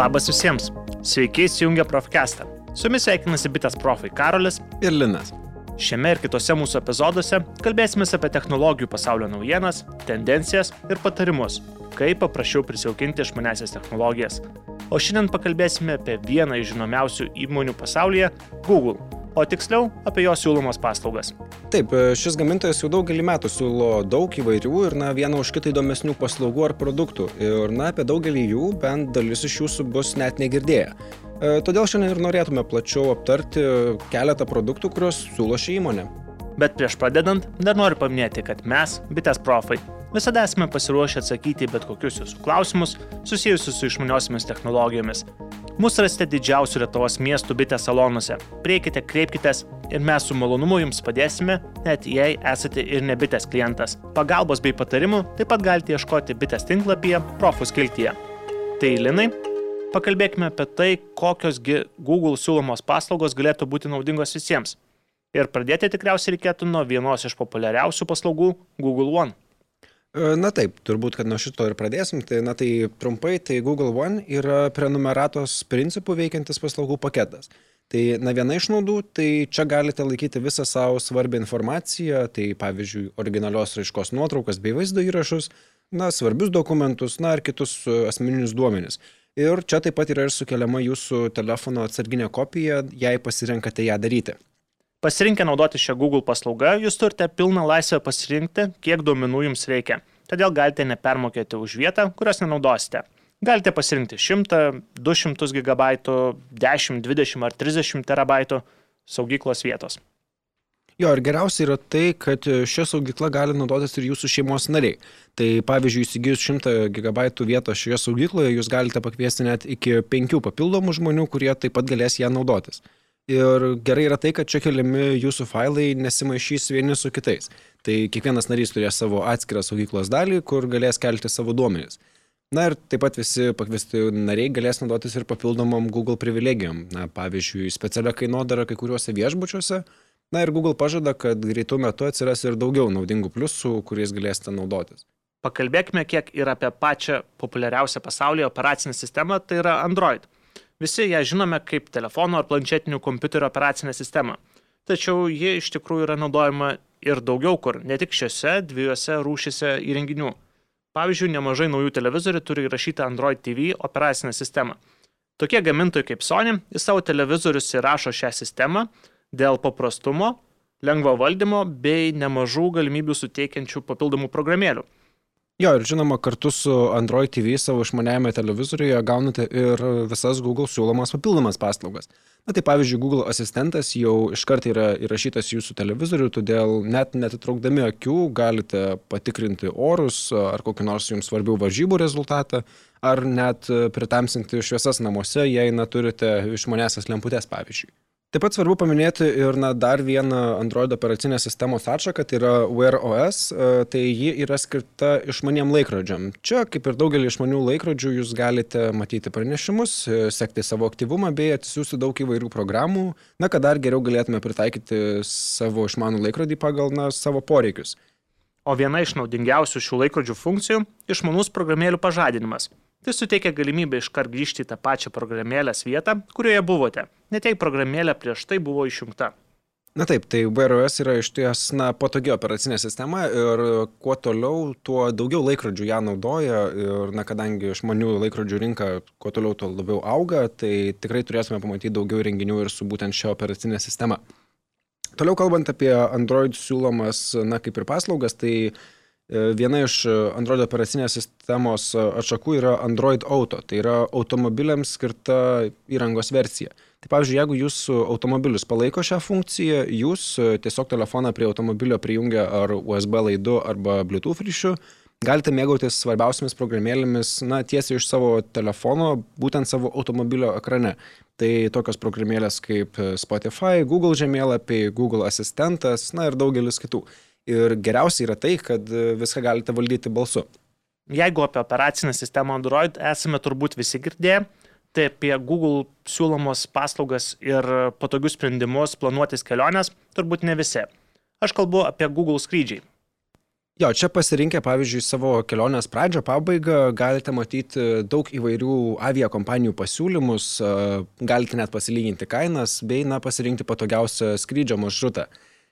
Labas visiems. Sveiki įsijungę Profcastą. Su jumis sveikinasi bitės profai Karolis ir Linas. Šiame ir kitose mūsų epizoduose kalbėsime apie technologijų pasaulio naujienas, tendencijas ir patarimus, kaip paprasčiau prisijaukinti išmanesias technologijas. O šiandien pakalbėsime apie vieną iš žinomiausių įmonių pasaulyje - Google o tiksliau apie jo siūlomas paslaugas. Taip, e, šis gamintojas jau daugelį metų siūlo daug įvairių ir na, vieną už kitą įdomesnių paslaugų ar produktų. Ir na, apie daugelį jų bent dalis iš jūsų bus net negirdėję. E, todėl šiandien ir norėtume plačiau aptarti keletą produktų, kuriuos siūlo ši įmonė. Bet prieš pradedant, dar noriu paminėti, kad mes, bitės profai, visada esame pasiruošę atsakyti bet kokius jūsų klausimus susijusius su išmaniosiamis technologijomis. Mūsų rasite didžiausių Lietuvos miestų bitės salonuose. Prieikite, kreipkitės ir mes su malonumu jums padėsime, net jei esate ir ne bitės klientas. Pagalbos bei patarimų taip pat galite ieškoti bitės tinklapyje Profus kiltyje. Tai Linai, pakalbėkime apie tai, kokios Google siūlomos paslaugos galėtų būti naudingos visiems. Ir pradėti tikriausiai reikėtų nuo vienos iš populiariausių paslaugų Google One. E, na taip, turbūt, kad nuo šito ir pradėsim. Tai, na tai trumpai, tai Google One yra prenumeratos principų veikiantis paslaugų paketas. Tai na viena iš naudų, tai čia galite laikyti visą savo svarbią informaciją, tai pavyzdžiui, originalios raiškos nuotraukas bei vaizdo įrašus, na, svarbius dokumentus, na ir kitus e, asmeninius duomenis. Ir čia taip pat yra ir sukeliama jūsų telefono atsarginė kopija, jei pasirenkate ją daryti. Pasirinkę naudoti šią Google paslaugą, jūs turite pilną laisvę pasirinkti, kiek duomenų jums reikia. Todėl galite nepermokėti už vietą, kurios nenaudosite. Galite pasirinkti 100, 200 GB, 10, 20 ar 30 TB saugyklos vietos. Jo, ir geriausia yra tai, kad šią saugyklą gali naudotis ir jūsų šeimos nariai. Tai pavyzdžiui, įsigijus 100 GB vietos šioje saugykloje, jūs galite pakviesti net iki 5 papildomų žmonių, kurie taip pat galės ją naudotis. Ir gerai yra tai, kad čia keliami jūsų failai nesimaišys vieni su kitais. Tai kiekvienas narys turės savo atskirą saugyklos dalį, kur galės kelti savo duomenis. Na ir taip pat visi pakviesti nariai galės naudotis ir papildomom Google privilegijom. Na, pavyzdžiui, specialią kainodarą kai kuriuose viešbučiuose. Na ir Google pažada, kad greitų metų atsiras ir daugiau naudingų pliusų, kuriais galėsite naudotis. Pakalbėkime kiek ir apie pačią populiariausią pasaulyje operacinę sistemą, tai yra Android. Visi ją žinome kaip telefono ar planšetinių kompiuterio operacinę sistemą. Tačiau ji iš tikrųjų yra naudojama ir daugiau kur, ne tik šiuose dviejose rūšise įrenginių. Pavyzdžiui, nemažai naujų televizorių turi įrašytą Android TV operacinę sistemą. Tokie gamintojai kaip Sony į savo televizorius įrašo šią sistemą dėl paprastumo, lengvo valdymo bei nemažų galimybių suteikiančių papildomų programėlių. Jo, ir žinoma, kartu su Android TV savo išmaniajame televizoriuje gaunate ir visas Google siūlomas papildomas paslaugas. Na tai pavyzdžiui, Google asistentas jau iškart yra įrašytas jūsų televizorių, todėl net netitraukdami akių galite patikrinti orus ar kokį nors jums svarbių varžybų rezultatą, ar net pritamsinti šviesas namuose, jei neturite išmanesias lemputės, pavyzdžiui. Taip pat svarbu paminėti ir na, dar vieną Android operacinės sistemos atšaką, tai yra Wear OS, e, tai ji yra skirta išmaniem laikrodžiam. Čia, kaip ir daugelį išmanių laikrodžių, jūs galite matyti pranešimus, e, sekti savo aktyvumą bei atsisiųsti daug įvairių programų, na, kad dar geriau galėtume pritaikyti savo išmanų laikrodį pagal na, savo poreikius. O viena iš naudingiausių šių laikrodžių funkcijų - išmanus programėlių pažadinimas. Tai suteikia galimybę iškart grįžti į tą pačią programėlės vietą, kurioje buvote, net jei programėlė prieš tai buvo išjungta. Na taip, tai VROS yra iš ties na, patogi operacinė sistema ir kuo toliau, tuo daugiau laikrodžių ją naudoja ir na, kadangi žmonių laikrodžių rinka kuo toliau, tuo labiau auga, tai tikrai turėsime pamatyti daugiau renginių ir su būtent šia operacinė sistema. Toliau kalbant apie Android siūlomas, na kaip ir paslaugas, tai E, viena iš e, Android operacinės sistemos e, atšakų yra Android Auto, tai yra automobiliams skirta įrangos versija. Tai pavyzdžiui, jeigu jūsų automobilis palaiko šią funkciją, jūs tiesiog telefoną prie automobilio prijungia ar USB laidu arba Bluetooth ryšiu, galite mėgautis svarbiausiamis programėlėmis, na, tiesiai iš savo telefono, būtent savo automobilio ekrane. Tai tokios programėlės kaip Spotify, Google žemėlapiai, Google asistentas, na ir daugelis kitų. Ir geriausia yra tai, kad e, viską galite valdyti balsu. Jeigu apie operacinę sistemą Android esame turbūt visi girdėję, tai apie Google siūlomos paslaugas ir patogius sprendimus planuotis keliones turbūt ne visi. Aš kalbu apie Google skrydžiai. Jo, čia pasirinkę, pavyzdžiui, savo kelionės pradžią, pabaigą, galite matyti daug įvairių aviakompanijų pasiūlymus, galite net pasilyginti kainas, bei, na, pasirinkti patogiausią skrydžio maršrutą.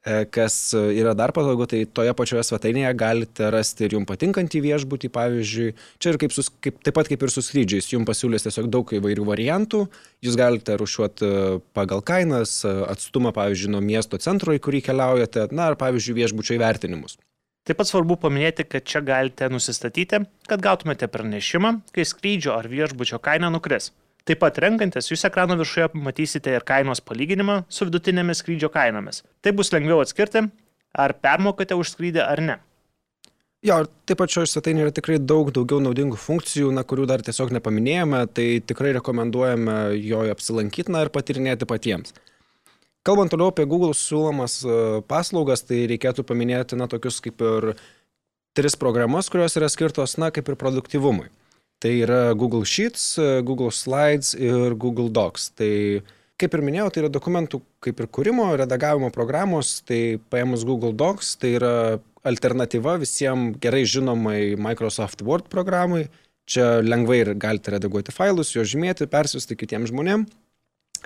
E, kas yra dar patogu, tai toje pačioje svetainėje galite rasti ir jums patinkantį viešbutį, pavyzdžiui, čia ir kaip, sus, kaip, taip pat kaip ir su skrydžiais, jums pasiūlys tiesiog daug įvairių variantų, jūs galite rušiuoti pagal kainas, atstumą, pavyzdžiui, nuo miesto centro, į kurį keliaujate, na, ar, pavyzdžiui, viešbučio įvertinimus. Taip pat svarbu paminėti, kad čia galite nusistatyti, kad gautumėte pranešimą, kai skrydžio ar viešbučio kaina nukris. Taip pat renkantis, jūs ekrano viršuje matysite ir kainos palyginimą su vidutinėmis skrydžio kainomis. Tai bus lengviau atskirti, ar permokate už skrydį ar ne. Jo, ir taip pat šioje svetainėje yra tikrai daug daugiau naudingų funkcijų, na, kurių dar tiesiog nepaminėjome, tai tikrai rekomenduojame joje apsilankyti na, ir patirinėti patiems. Kalbant toliau apie Google siūlomas e, paslaugas, tai reikėtų paminėti, na, tokius kaip ir tris programas, kurios yra skirtos, na, kaip ir produktivumui. Tai yra Google Sheets, Google Slides ir Google Docs. Tai, kaip ir minėjau, tai yra dokumentų kaip ir kūrimo, redagavimo programos, tai paėmus Google Docs, tai yra alternatyva visiems gerai žinomai Microsoft Word programai. Čia lengvai ir galite redaguoti failus, juos žymėti, persiųsti kitiems žmonėms.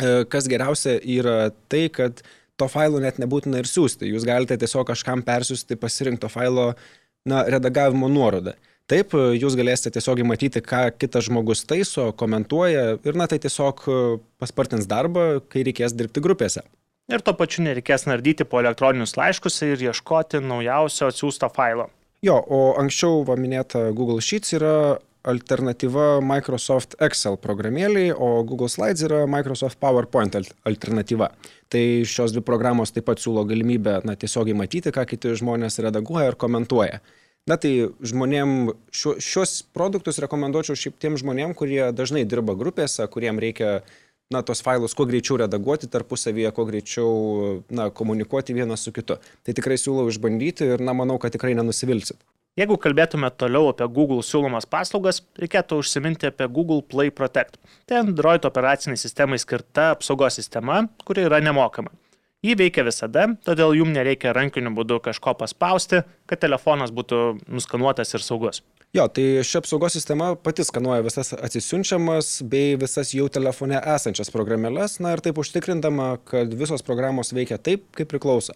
E, kas geriausia yra tai, kad to failo net nebūtina ir siūsti. Jūs galite tiesiog kažkam persiųsti pasirinkto failo na, redagavimo nuorodą. Taip, jūs galėsite tiesiog matyti, ką kitas žmogus taiso, komentuoja ir na tai tiesiog paspartins darbą, kai reikės dirbti grupėse. Ir tuo pačiu nereikės nardyti po elektroninius laiškus ir ieškoti naujausio atsiųsto failo. Jo, o anksčiau va minėta Google Sheets yra alternatyva Microsoft Excel programėliai, o Google Slides yra Microsoft PowerPoint alternatyva. Tai šios dvi programos taip pat siūlo galimybę na, tiesiogiai matyti, ką kiti žmonės redaguoja ir komentuoja. Na tai žmonėm šios, šios produktus rekomenduočiau šiaip tiem žmonėm, kurie dažnai dirba grupėse, kuriem reikia na, tos failus kuo greičiau redaguoti tarpusavyje, kuo greičiau na, komunikuoti vienas su kitu. Tai tikrai siūlau išbandyti ir na, manau, kad tikrai nenusivilsit. Jeigu kalbėtume toliau apie Google siūlomas paslaugas, reikėtų užsiminti apie Google Play Protect. Tai Android operaciniai sistemai skirta apsaugos sistema, kuri yra nemokama. Ji veikia visada, todėl jums nereikia rankiniu būdu kažko paspausti, kad telefonas būtų nuskanuotas ir saugus. Jo, tai ši apsaugos sistema pati skanuoja visas atsisiunčiamas bei visas jau telefone esančias programėles, na ir taip užtikrindama, kad visos programos veikia taip, kaip priklauso.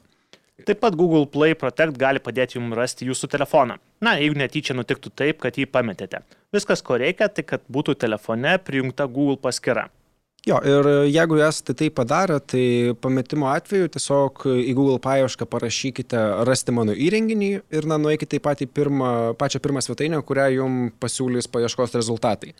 Taip pat Google Play Protect gali padėti jums rasti jūsų telefoną. Na, jeigu netyčia nutiktų taip, kad jį pametėte. Viskas, ko reikia, tai kad būtų telefone prijungta Google paskyra. Jo, ir jeigu esate tai padarę, tai pametimo atveju tiesiog į Google paiešką parašykite rasti mano įrenginį ir na, nueikite į patį pirmą, pačią pirmą svetainę, kurią jums pasiūlys paieškos rezultatai.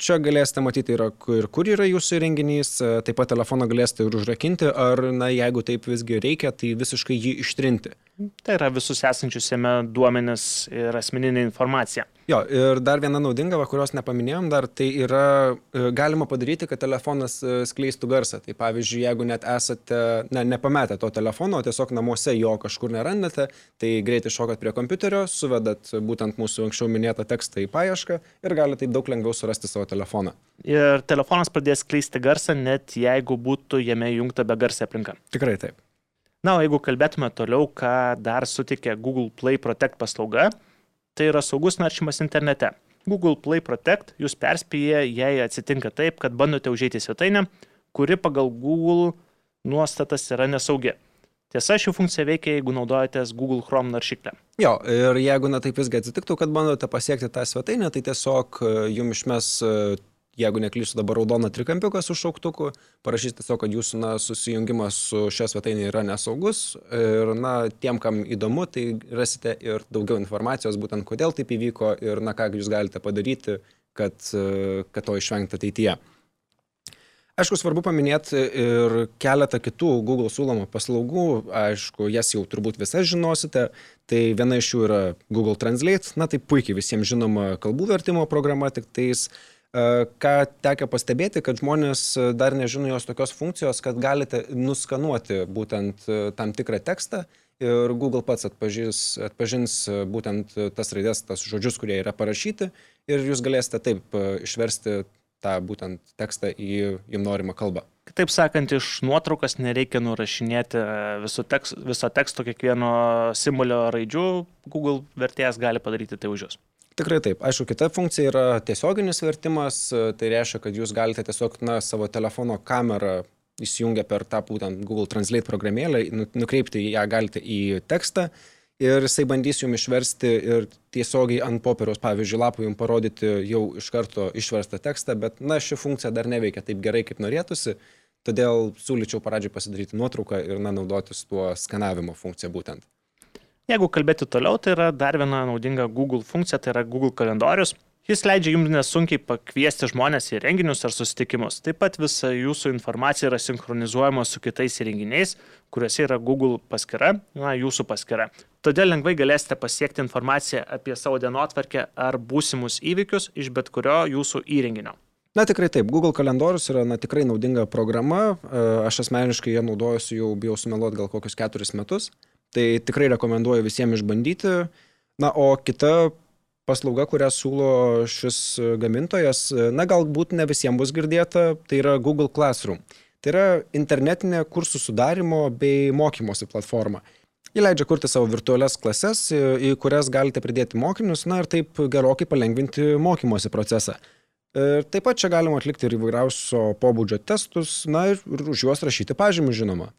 Čia galėsite matyti ir kur, kur yra jūsų įrenginys, taip pat telefoną galėsite ir užrakinti, ar, na, jeigu taip visgi reikia, tai visiškai jį ištrinti. Tai yra visus esančius jame duomenis ir asmeninė informacija. Jo, ir dar viena naudinga, kurios nepaminėjom, dar tai yra e, galima padaryti, kad telefonas e, skleistų garsą. Tai pavyzdžiui, jeigu net esate, ne, nepametę to telefono, o tiesiog namuose jo kažkur nerandate, tai greitai šokat prie kompiuterio, suvedat būtent mūsų anksčiau minėtą tekstą į paiešką ir galite taip daug lengviau surasti savo telefoną. Ir telefonas pradės skleisti garsą, net jeigu būtų jame įjungta be garsė aplinka. Tikrai taip. Na, o jeigu kalbėtume toliau, ką dar suteikia Google Play Protect paslauga, tai yra saugus naršymas internete. Google Play Protect jūs perspėja, jei atsitinka taip, kad bandote užėti svetainę, kuri pagal Google nuostatas yra nesaugi. Tiesa, ši funkcija veikia, jeigu naudojatės Google Chrome naršyklę. Jo, ir jeigu na taip visgi atsitiktų, kad bandote pasiekti tą svetainę, tai tiesiog e, jums išmes e, jeigu neklystu dabar raudoną trikampiuką su šauktuku, parašys tiesiog, kad jūsų na, susijungimas su šia svetainė yra nesaugus ir na, tiem, kam įdomu, tai rasite ir daugiau informacijos, būtent kodėl taip įvyko ir na, ką jūs galite padaryti, kad, kad to išvengti ateityje. Aišku, svarbu paminėti ir keletą kitų Google siūlomų paslaugų. Aišku, jas jau turbūt visas žinosite. Tai viena iš jų yra Google Translate. Na, tai puikiai visiems žinoma kalbų vertimo programa, tik tais uh, Ką tekia pastebėti, kad žmonės dar nežino jos tokios funkcijos, kad galite nuskanuoti būtent tam tikrą tekstą ir Google pats atpažins, atpažins būtent tas raidės, tas žodžius, kurie yra parašyti ir jūs galėsite taip išversti tą būtent tekstą į jums norimą kalbą. Kitaip sakant, iš nuotraukas nereikia nurašinėti viso, tekst, viso teksto, kiekvieno simbolio raidžių, Google vertėjas gali padaryti tai už jūs. Tikrai taip. Aišku, kita funkcija yra tiesioginis vertimas, tai reiškia, kad jūs galite tiesiog na, savo telefono kamerą įsijungę per tą būtent Google Translate programėlę, nu, nukreipti ją galite į tekstą ir jisai bandys jums išversti ir tiesiogiai ant popieriaus, pavyzdžiui, lapų jums parodyti jau iš karto išverstą tekstą, bet, na, ši funkcija dar neveikia taip gerai, kaip norėtųsi, todėl siūlyčiau pradžiai pasidaryti nuotrauką ir, na, naudotis tuo skanavimo funkcija būtent. Jeigu kalbėti toliau, tai yra dar viena naudinga Google funkcija, tai yra Google kalendorius. Jis leidžia jums nesunkiai pakviesti žmonės į renginius ar susitikimus. Taip pat visa jūsų informacija yra sinchronizuojama su kitais įrenginiais, kuriuose yra Google paskira, na, jūsų paskira. Todėl lengvai galėsite pasiekti informaciją apie savo dienotvarkę ar būsimus įvykius iš bet kurio jūsų įrenginio. Na tikrai taip, Google kalendorius yra na, tikrai naudinga programa, aš asmeniškai ją naudojuosi jau, bijau sumeluoti, gal kokius keturis metus, tai tikrai rekomenduoju visiems išbandyti. Na, o kita paslauga, kurią siūlo šis gamintojas, na galbūt ne visiems bus girdėta, tai yra Google Classroom. Tai yra internetinė kursų sudarimo bei mokymosi platforma. Ji leidžia kurti savo virtualias klases, į kurias galite pridėti mokinius, na ir taip gerokai palengvinti mokymosi procesą. Ir taip pat čia galima atlikti ir įvairiausio pobūdžio testus, na ir už juos rašyti pažymus žinoma.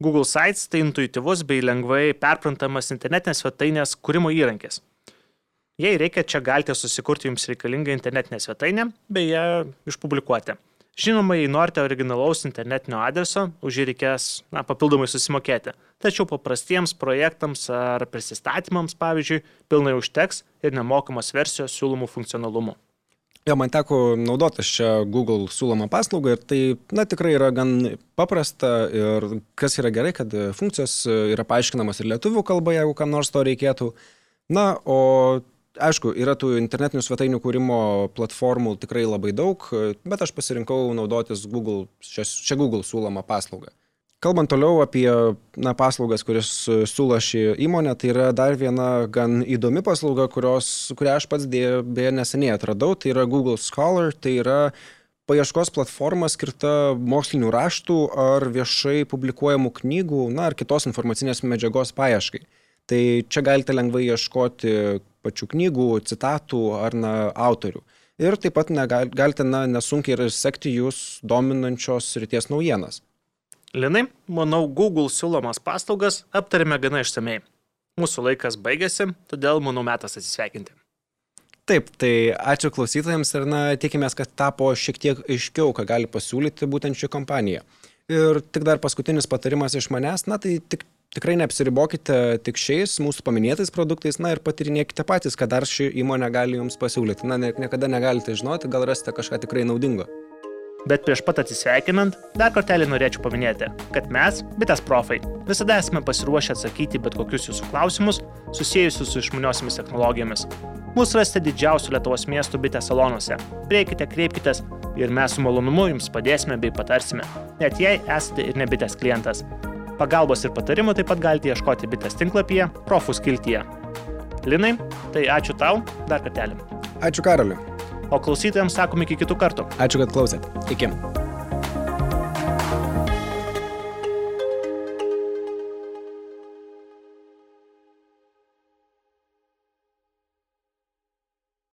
Google Sites tai intuityvus bei lengvai perprantamas internetinės svetainės kūrimo įrankis. Jei reikia, čia galite susikurti jums reikalingą internetinę svetainę, bei ją išpublikuoti. Žinoma, jei norite originalaus internetinio adreso, už jį reikės na, papildomai susimokėti. Tačiau paprastiems projektams ar prisistatymams, pavyzdžiui, pilnai užteks ir nemokamos versijos siūlomų funkcionalumų. Jo, man teko naudotis čia Google siūlomą paslaugą ir tai, na, tikrai yra gan paprasta ir kas yra gerai, kad funkcijos yra paaiškinamas ir lietuvių kalba, jeigu kam nors to reikėtų. Na, o aišku, yra tų internetinių svetainių kūrimo platformų tikrai labai daug, bet aš pasirinkau naudotis Google, šią, šią Google siūlomą paslaugą. Kalbant toliau apie na, paslaugas, kuris siūlo šį įmonę, tai yra dar viena gan įdomi paslauga, kurios, kurią aš pats dėja, beje neseniai atradau, tai yra Google Scholar, tai yra paieškos platforma skirta mokslinių raštų ar viešai publikuojamų knygų, na, ar kitos informacinės medžiagos paieškai. Tai čia galite lengvai ieškoti pačių knygų, citatų ar na, autorių. Ir taip pat negal, galite na, nesunkiai ir sekti jūs dominančios ryties naujienas. Linai, manau, Google siūlomas paslaugas aptarėme gana išsamei. Mūsų laikas baigėsi, todėl manau metas atsisveikinti. Taip, tai ačiū klausytojams ir na, tikimės, kad tapo šiek tiek aiškiau, ką gali pasiūlyti būtent ši kompanija. Ir tik dar paskutinis patarimas iš manęs, na tai tik tikrai neapsiribokite tik šiais mūsų paminėtais produktais, na ir patyrinėkite patys, ką dar ši įmonė gali jums pasiūlyti. Na, ne, niekada negalite žinoti, gal rasite kažką tikrai naudingo. Bet prieš pat atsisveikinant, dar kartelį norėčiau paminėti, kad mes, bitės profai, visada esame pasiruošę atsakyti bet kokius jūsų klausimus susijusius su išmaniosiamis technologijomis. Mūsų rasite didžiausių Lietuvos miestų bitės salonuose. Prieikite, kreipkitės ir mes su malonumu jums padėsime bei patarsime, net jei esate ir ne bitės klientas. Pagalbos ir patarimų taip pat galite ieškoti bitės tinklapyje, profų skiltyje. Linai, tai ačiū tau dar kartelį. Ačiū Karoliu. O klausytojams sakom iki kitų kartų. Ačiū, kad klausėt. Iki.